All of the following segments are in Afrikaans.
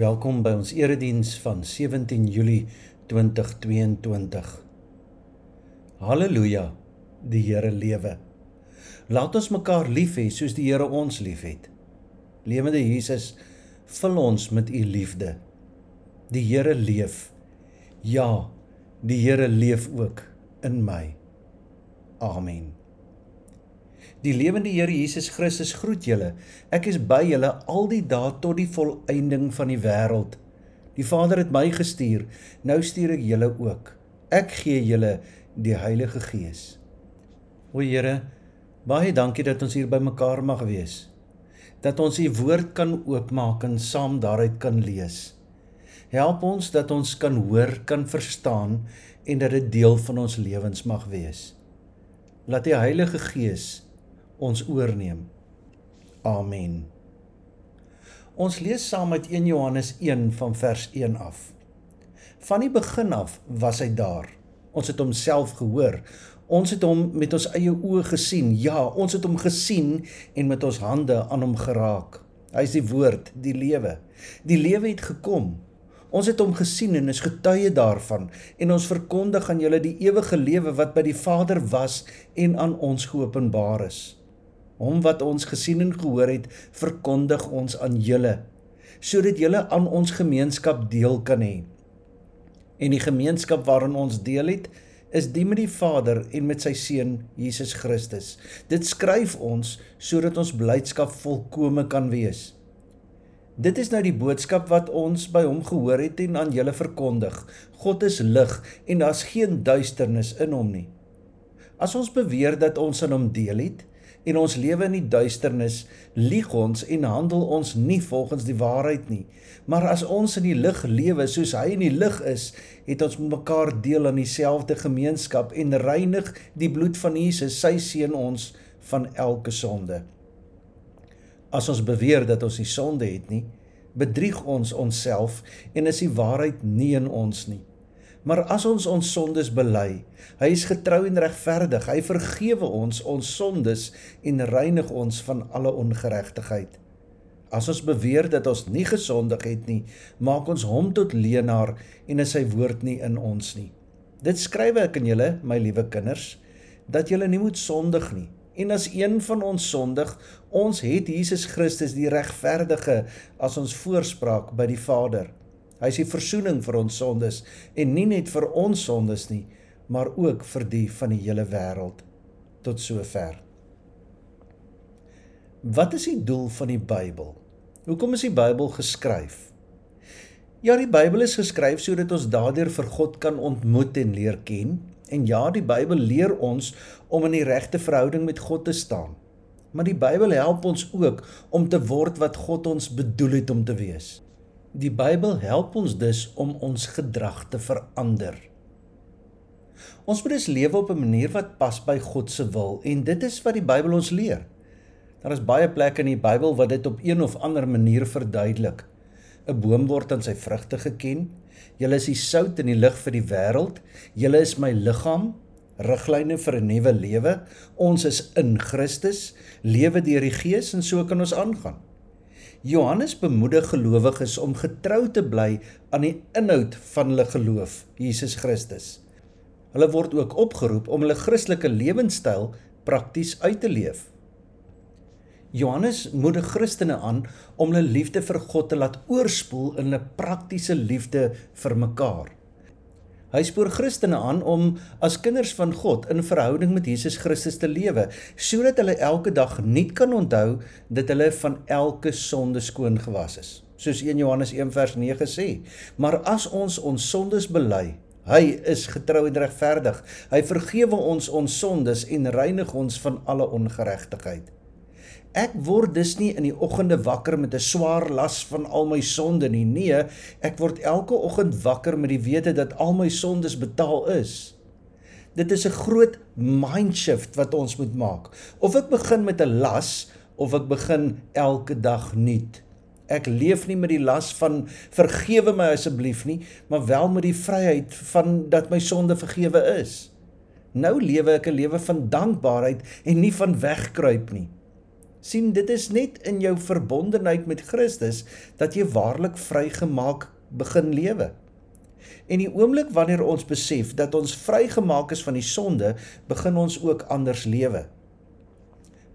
Welkom by ons erediens van 17 Julie 2022. Halleluja, die Here lewe. Laat ons mekaar lief hê soos die Here ons liefhet. Lewende Jesus, vul ons met u liefde. Die Here leef. Ja, die Here leef ook in my. Amen. Die lewende Here Jesus Christus groet julle. Ek is by julle al die dae tot die volëinding van die wêreld. Die Vader het my gestuur. Nou stuur ek julle ook. Ek gee julle die Heilige Gees. O Here, baie dankie dat ons hier bymekaar mag wees. Dat ons u woord kan oopmaak en saam daaruit kan lees. Help ons dat ons kan hoor, kan verstaan en dat dit deel van ons lewens mag wees. Laat die Heilige Gees ons oorneem. Amen. Ons lees saam met 1 Johannes 1 van vers 1 af. Van die begin af was hy daar. Ons het hom self gehoor. Ons het hom met ons eie oë gesien. Ja, ons het hom gesien en met ons hande aan hom geraak. Hy is die woord, die lewe. Die lewe het gekom. Ons het hom gesien en is getuie daarvan en ons verkondig aan julle die ewige lewe wat by die Vader was en aan ons geopenbaar is. Hom wat ons gesien en gehoor het, verkondig ons aan julle, sodat julle aan ons gemeenskap deel kan hê. En die gemeenskap waarin ons deel het, is die met die Vader en met sy seun Jesus Christus. Dit skryf ons sodat ons blydskap volkome kan wees. Dit is nou die boodskap wat ons by hom gehoor het en aan julle verkondig. God is lig en daar's geen duisternis in hom nie. As ons beweer dat ons aan hom deel het, en ons lewe in die duisternis, lieg ons en handel ons nie volgens die waarheid nie. Maar as ons in die lig lewe soos hy in die lig is, het ons mekaar deel aan dieselfde gemeenskap en reinig die bloed van Jesus, sy seun ons van elke sonde. As ons beweer dat ons nie sonde het nie, bedrieg ons onsself en is die waarheid nie in ons nie. Maar as ons ons sondes bely, hy is getrou en regverdig. Hy vergewe ons ons sondes en reinig ons van alle ongeregtigheid. As ons beweer dat ons nie gesondig het nie, maak ons hom tot leenaar en is sy woord nie in ons nie. Dit skryf ek aan julle, my liewe kinders, dat julle nie moet sondig nie. En as een van ons sondig, ons het Jesus Christus die regverdige as ons voorspraak by die Vader. Hy is die verzoening vir ons sondes en nie net vir ons sondes nie, maar ook vir die van die hele wêreld tot sover. Wat is die doel van die Bybel? Hoekom is die Bybel geskryf? Ja, die Bybel is geskryf sodat ons daardeur vir God kan ontmoet en leer ken. En ja, die Bybel leer ons om in die regte verhouding met God te staan. Maar die Bybel help ons ook om te word wat God ons bedoel het om te wees. Die Bybel help ons dus om ons gedrag te verander. Ons moet dus lewe op 'n manier wat pas by God se wil en dit is wat die Bybel ons leer. Daar is baie plekke in die Bybel wat dit op een of ander manier verduidelik. 'n Boom word aan sy vrugte geken. Julle is die sout en die lig vir die wêreld. Julle is my liggaam, riglyne vir 'n nuwe lewe. Ons is in Christus, lewe deur die Gees en so kan ons aangaan. Johannes bemoedig gelowiges om getrou te bly aan die inhoud van hulle geloof, Jesus Christus. Hulle word ook opgeroep om hulle Christelike lewenstyl prakties uit te leef. Johannes moedig Christene aan om hulle liefde vir God te laat oorspoel in 'n praktiese liefde vir mekaar. Hy spoor Christene aan om as kinders van God in verhouding met Jesus Christus te lewe, sodat hulle elke dag nuut kan onthou dat hulle van elke sonde skoon gewas is. Soos 1 Johannes 1 vers 9 sê, maar as ons ons sondes bely, hy is getrou en regverdig. Hy vergewe ons ons sondes en reinig ons van alle ongeregtigheid. Ek word dus nie in die oggende wakker met 'n swaar las van al my sonde nie. Nee, ek word elke oggend wakker met die wete dat al my sondes betaal is. Dit is 'n groot mindshift wat ons moet maak. Of ek begin met 'n las of ek begin elke dag nuut. Ek leef nie met die las van vergewe my asseblief nie, maar wel met die vryheid van dat my sonde vergewe is. Nou lewe ek 'n lewe van dankbaarheid en nie van wegkruip nie. Sien dit is net in jou verbondenheid met Christus dat jy waarlik vrygemaak begin lewe. En die oomblik wanneer ons besef dat ons vrygemaak is van die sonde, begin ons ook anders lewe.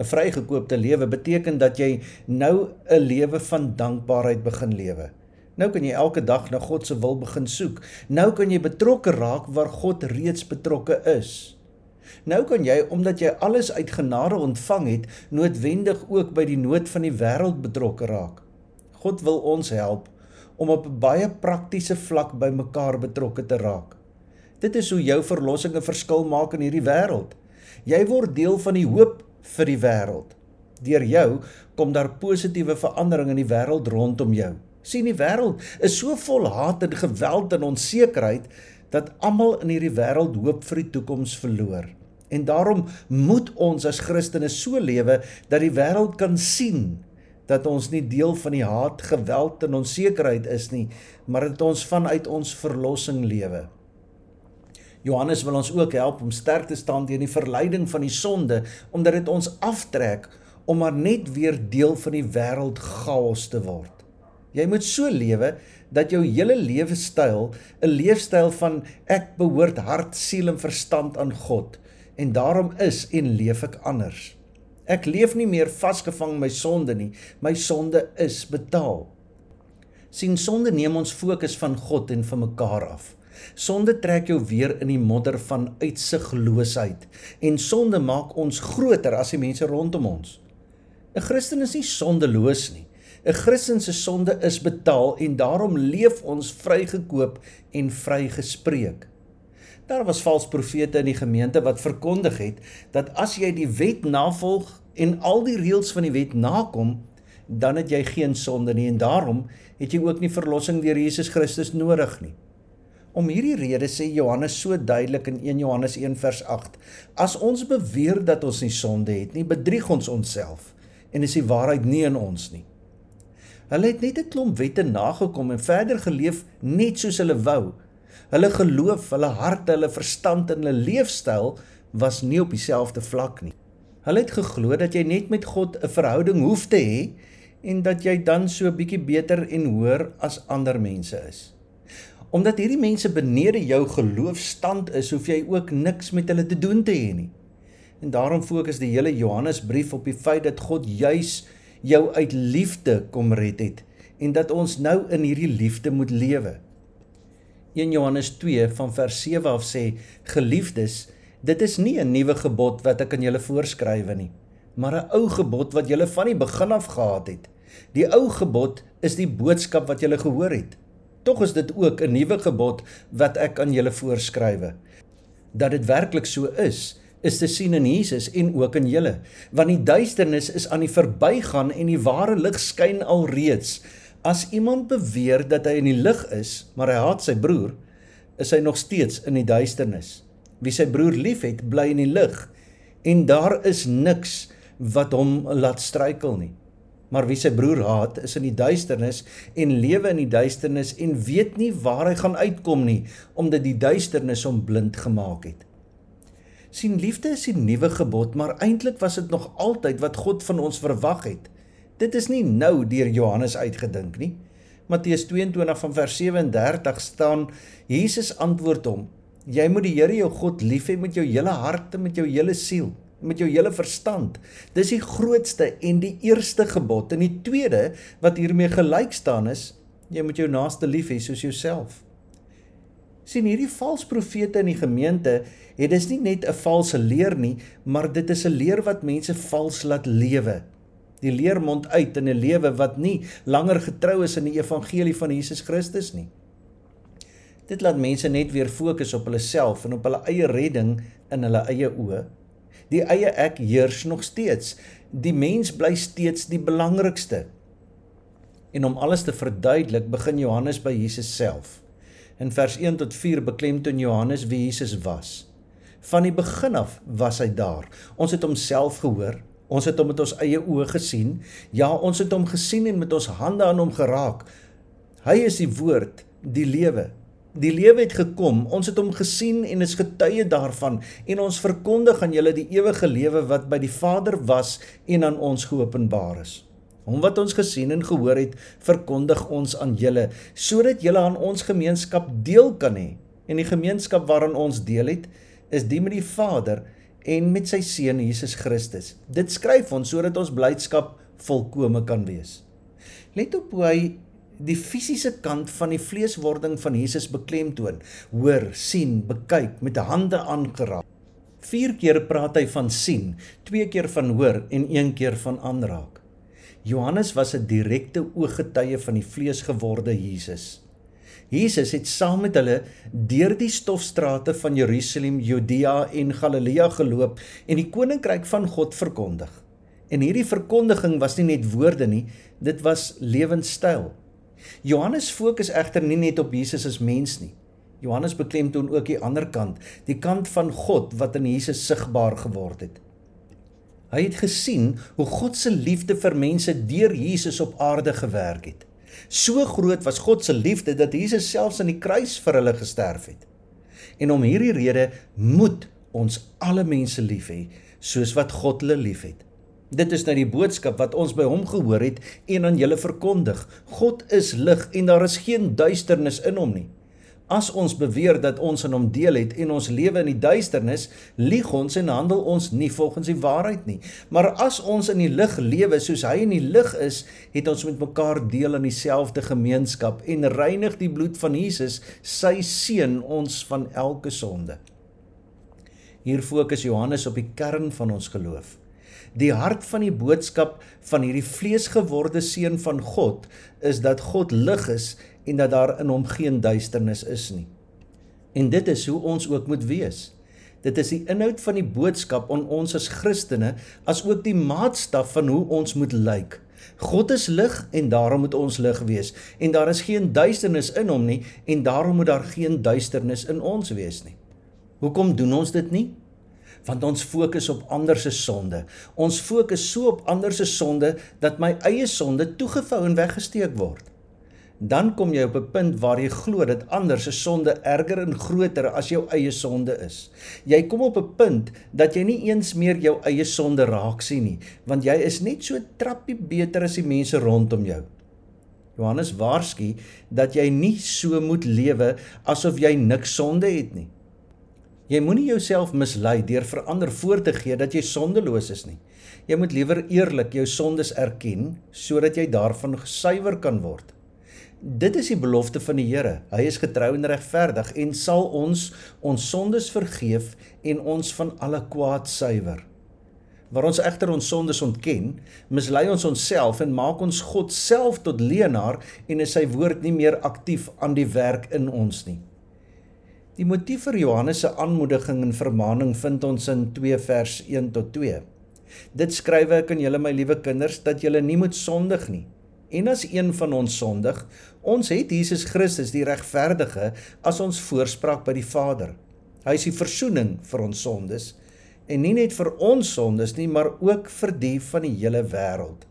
'n Vrygekoopte lewe beteken dat jy nou 'n lewe van dankbaarheid begin lewe. Nou kan jy elke dag na God se wil begin soek. Nou kan jy betrokke raak waar God reeds betrokke is. Nou kan jy omdat jy alles uit genade ontvang het, noodwendig ook by die nood van die wêreld betrokke raak. God wil ons help om op 'n baie praktiese vlak by mekaar betrokke te raak. Dit is hoe jou verlossing 'n verskil maak in hierdie wêreld. Jy word deel van die hoop vir die wêreld. Deur jou kom daar positiewe verandering in die wêreld rondom jou. sien die wêreld is so vol haat en geweld en onsekerheid dat almal in hierdie wêreld hoop vir die toekoms verloor. En daarom moet ons as Christene so lewe dat die wêreld kan sien dat ons nie deel van die haat, geweld en onsekerheid is nie, maar dat ons vanuit ons verlossing lewe. Johannes wil ons ook help om sterk te staan teen die verleiding van die sonde, omdat dit ons aftrek om maar net weer deel van die wêreld chaos te word. Jy moet so lewe dat jou hele lewenstyl 'n leefstyl van ek behoort hart, siel en verstand aan God en daarom is en leef ek anders. Ek leef nie meer vasgevang my sonde nie. My sonde is betaal. sien sonde neem ons fokus van God en van mekaar af. Sonde trek jou weer in die modder van uitsigloosheid en sonde maak ons groter as die mense rondom ons. 'n Christen is nie sondeloos nie. 'n Christen se sonde is betaal en daarom leef ons vrygekoop en vrygespreek. Daar was vals profete in die gemeente wat verkondig het dat as jy die wet navolg en al die reëls van die wet nakom, dan het jy geen sonde nie en daarom het jy ook nie verlossing deur Jesus Christus nodig nie. Om hierdie rede sê Johannes so duidelik in 1 Johannes 1 vers 8: As ons beweer dat ons nie sonde het nie, bedrieg ons onsself en is die waarheid nie in ons nie. Hulle het net 'n klomp wette nagekom en verder geleef net soos hulle wou. Hulle geloof, hulle hart, hulle verstand en hulle leefstyl was nie op dieselfde vlak nie. Hulle het geglo dat jy net met God 'n verhouding hoef te hê en dat jy dan so 'n bietjie beter en hoër as ander mense is. Omdat hierdie mense benede jou geloofstand is, hoef jy ook niks met hulle te doen te hê nie. En daarom fokus die hele Johannesbrief op die feit dat God juis jou uit liefde kom red het en dat ons nou in hierdie liefde moet lewe. 1 Johannes 2 van vers 7 af sê: Geliefdes, dit is nie 'n nuwe gebod wat ek aan julle voorskrywe nie, maar 'n ou gebod wat julle van die begin af gehad het. Die ou gebod is die boodskap wat julle gehoor het. Tog is dit ook 'n nuwe gebod wat ek aan julle voorskrywe. Dat dit werklik so is, is te sien in Jesus en ook in julle, want die duisternis is aan die verbygaan en die ware lig skyn alreeds. As iemand beweer dat hy in die lig is, maar hy haat sy broer, is hy nog steeds in die duisternis. Wie sy broer liefhet, bly in die lig en daar is niks wat hom laat struikel nie. Maar wie sy broer haat, is in die duisternis en lewe in die duisternis en weet nie waar hy gaan uitkom nie, omdat die duisternis hom blind gemaak het. Sien liefde is 'n nuwe gebod, maar eintlik was dit nog altyd wat God van ons verwag het. Dit is nie nou deur Johannes uitgedink nie. Matteus 22 van vers 37 staan Jesus antwoord hom: Jy moet die Here jou God lief hê met jou hele hart en met jou hele siel, met jou hele verstand. Dis die grootste en die eerste gebod. En die tweede wat hiermee gelyk staan is: jy moet jou naaste lief hê soos jouself. sien hierdie valse profete in die gemeente het dis nie net 'n valse leer nie, maar dit is 'n leer wat mense vals laat lewe die leer mond uit in 'n lewe wat nie langer getrou is aan die evangelie van Jesus Christus nie. Dit laat mense net weer fokus op hulle self en op hulle eie redding in hulle eie oë. Die eie ek heers nog steeds. Die mens bly steeds die belangrikste. En om alles te verduidelik, begin Johannes by Jesus self. In vers 1 tot 4 beklemtoon Johannes wie Jesus was. Van die begin af was hy daar. Ons het homself gehoor, Ons het hom met ons eie oë gesien. Ja, ons het hom gesien en met ons hande aan hom geraak. Hy is die woord, die lewe. Die lewe het gekom. Ons het hom gesien en is getuie daarvan en ons verkondig aan julle die ewige lewe wat by die Vader was en aan ons geopenbaar is. Hom wat ons gesien en gehoor het, verkondig ons aan julle sodat julle aan ons gemeenskap deel kan hê. En die gemeenskap waarin ons deel het, is die met die Vader en met sy seun Jesus Christus. Dit skryf ons sodat ons blydskap volkome kan wees. Let op hoe hy die fisiese kant van die vleeswording van Jesus beklemtoon. Hoor, sien, bekyk, met hande aangeraak. 4 keer praat hy van sien, 2 keer van hoor en 1 keer van aanraak. Johannes was 'n direkte ooggetuie van die vleesgeworde Jesus. Jesus het saam met hulle deur die stofstrate van Jerusalem, Judea en Galilea geloop en die koninkryk van God verkondig. En hierdie verkondiging was nie net woorde nie, dit was lewenstyl. Johannes fokus egter nie net op Jesus as mens nie. Johannes beklemtoon ook die ander kant, die kant van God wat in Jesus sigbaar geword het. Hy het gesien hoe God se liefde vir mense deur Jesus op aarde gewerk het. So groot was God se liefde dat Jesus selfs aan die kruis vir hulle gesterf het. En om hierdie rede moet ons alle mense lief hê soos wat God hulle liefhet. Dit is nou die boodskap wat ons by hom gehoor het en aan julle verkondig. God is lig en daar is geen duisternis in hom nie. As ons beweer dat ons in hom deel het en ons lewe in die duisternis, lieg ons en handel ons nie volgens die waarheid nie. Maar as ons in die lig lewe soos hy in die lig is, het ons met mekaar deel aan dieselfde gemeenskap en reinig die bloed van Jesus, sy seun, ons van elke sonde. Hier fokus Johannes op die kern van ons geloof. Die hart van die boodskap van hierdie vleesgeworde seun van God is dat God lig is en dat daar in hom geen duisternis is nie. En dit is hoe ons ook moet wees. Dit is die inhoud van die boodskap aan ons as Christene as ook die maatstaf van hoe ons moet lyk. God is lig en daarom moet ons lig wees en daar is geen duisternis in hom nie en daarom moet daar geen duisternis in ons wees nie. Hoekom doen ons dit nie? want ons fokus op ander se sonde. Ons fokus so op ander se sonde dat my eie sonde toegevou en weggesteek word. Dan kom jy op 'n punt waar jy glo dat ander se sonde erger en groter as jou eie sonde is. Jy kom op 'n punt dat jy nie eens meer jou eie sonde raak sien nie, want jy is net so trappie beter as die mense rondom jou. Johannes waarsku dat jy nie so moet lewe asof jy niks sonde het nie. Jy moenie jouself mislei deur vir ander voor te gee dat jy sondeloos is nie. Jy moet liewer eerlik jou sondes erken sodat jy daarvan gesuiwer kan word. Dit is die belofte van die Here. Hy is getrou en regverdig en sal ons ons sondes vergeef en ons van alle kwaad suiwer. Waar ons egter ons sondes ontken, mislei ons onsself en maak ons God self tot leenaar en is sy woord nie meer aktief aan die werk in ons nie. Die motief vir Johannes se aanmoediging en vermaaning vind ons in 2 vers 1 tot 2. Dit skryf ek aan julle my liewe kinders dat julle nie moet sondig nie. En as een van ons sondig, ons het Jesus Christus die regverdige as ons voorspraak by die Vader. Hy is die verzoening vir ons sondes en nie net vir ons sondes nie, maar ook vir die van die hele wêreld.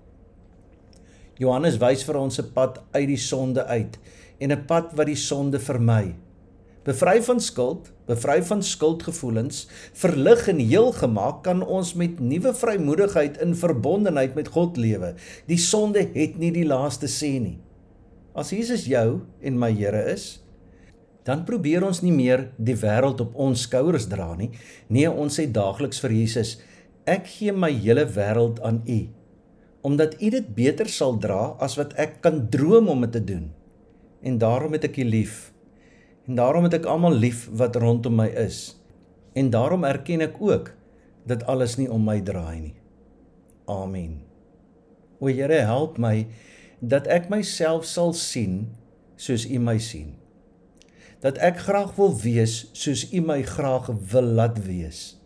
Johannes wys vir ons 'n pad uit die sonde uit en 'n pad wat die sonde vermy. Bevry van skuld, bevry van skuldgevoelens, verlig en heel gemaak kan ons met nuwe vrymoedigheid in verbondenheid met God lewe. Die sonde het nie die laaste sê nie. As Jesus jou en my Here is, dan probeer ons nie meer die wêreld op ons skouers dra nie. Nee, ons sê daagliks vir Jesus, ek gee my hele wêreld aan U, omdat U dit beter sal dra as wat ek kan droom om dit te doen. En daarom het ek U lief. En daarom het ek almal lief wat rondom my is. En daarom erken ek ook dat alles nie om my draai nie. Amen. O Here, help my dat ek myself sal sien soos U my sien. Dat ek graag wil wees soos U my graag wil laat wees.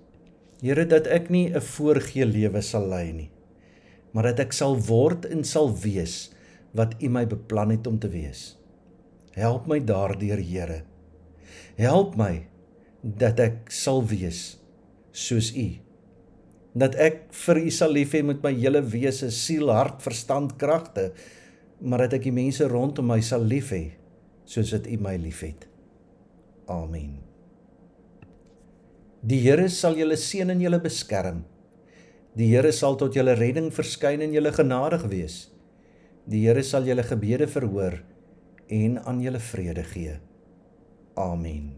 Here, dat ek nie 'n voorgee lewe sal lei nie, maar dat ek sal word en sal wees wat U my beplan het om te wees. Help my daardeur, Here. Help my dat ek sal wees soos U. Dat ek vir U sal lief hê met my hele wese, siel, hart, verstand, kragte, maar dat ek die mense rondom my sal lief hê soos wat U my liefhet. Amen. Die Here sal julle seën en julle beskerm. Die Here sal tot julle redding verskyn en julle genadig wees. Die Here sal julle gebede verhoor en aan julle vrede gee. Amen.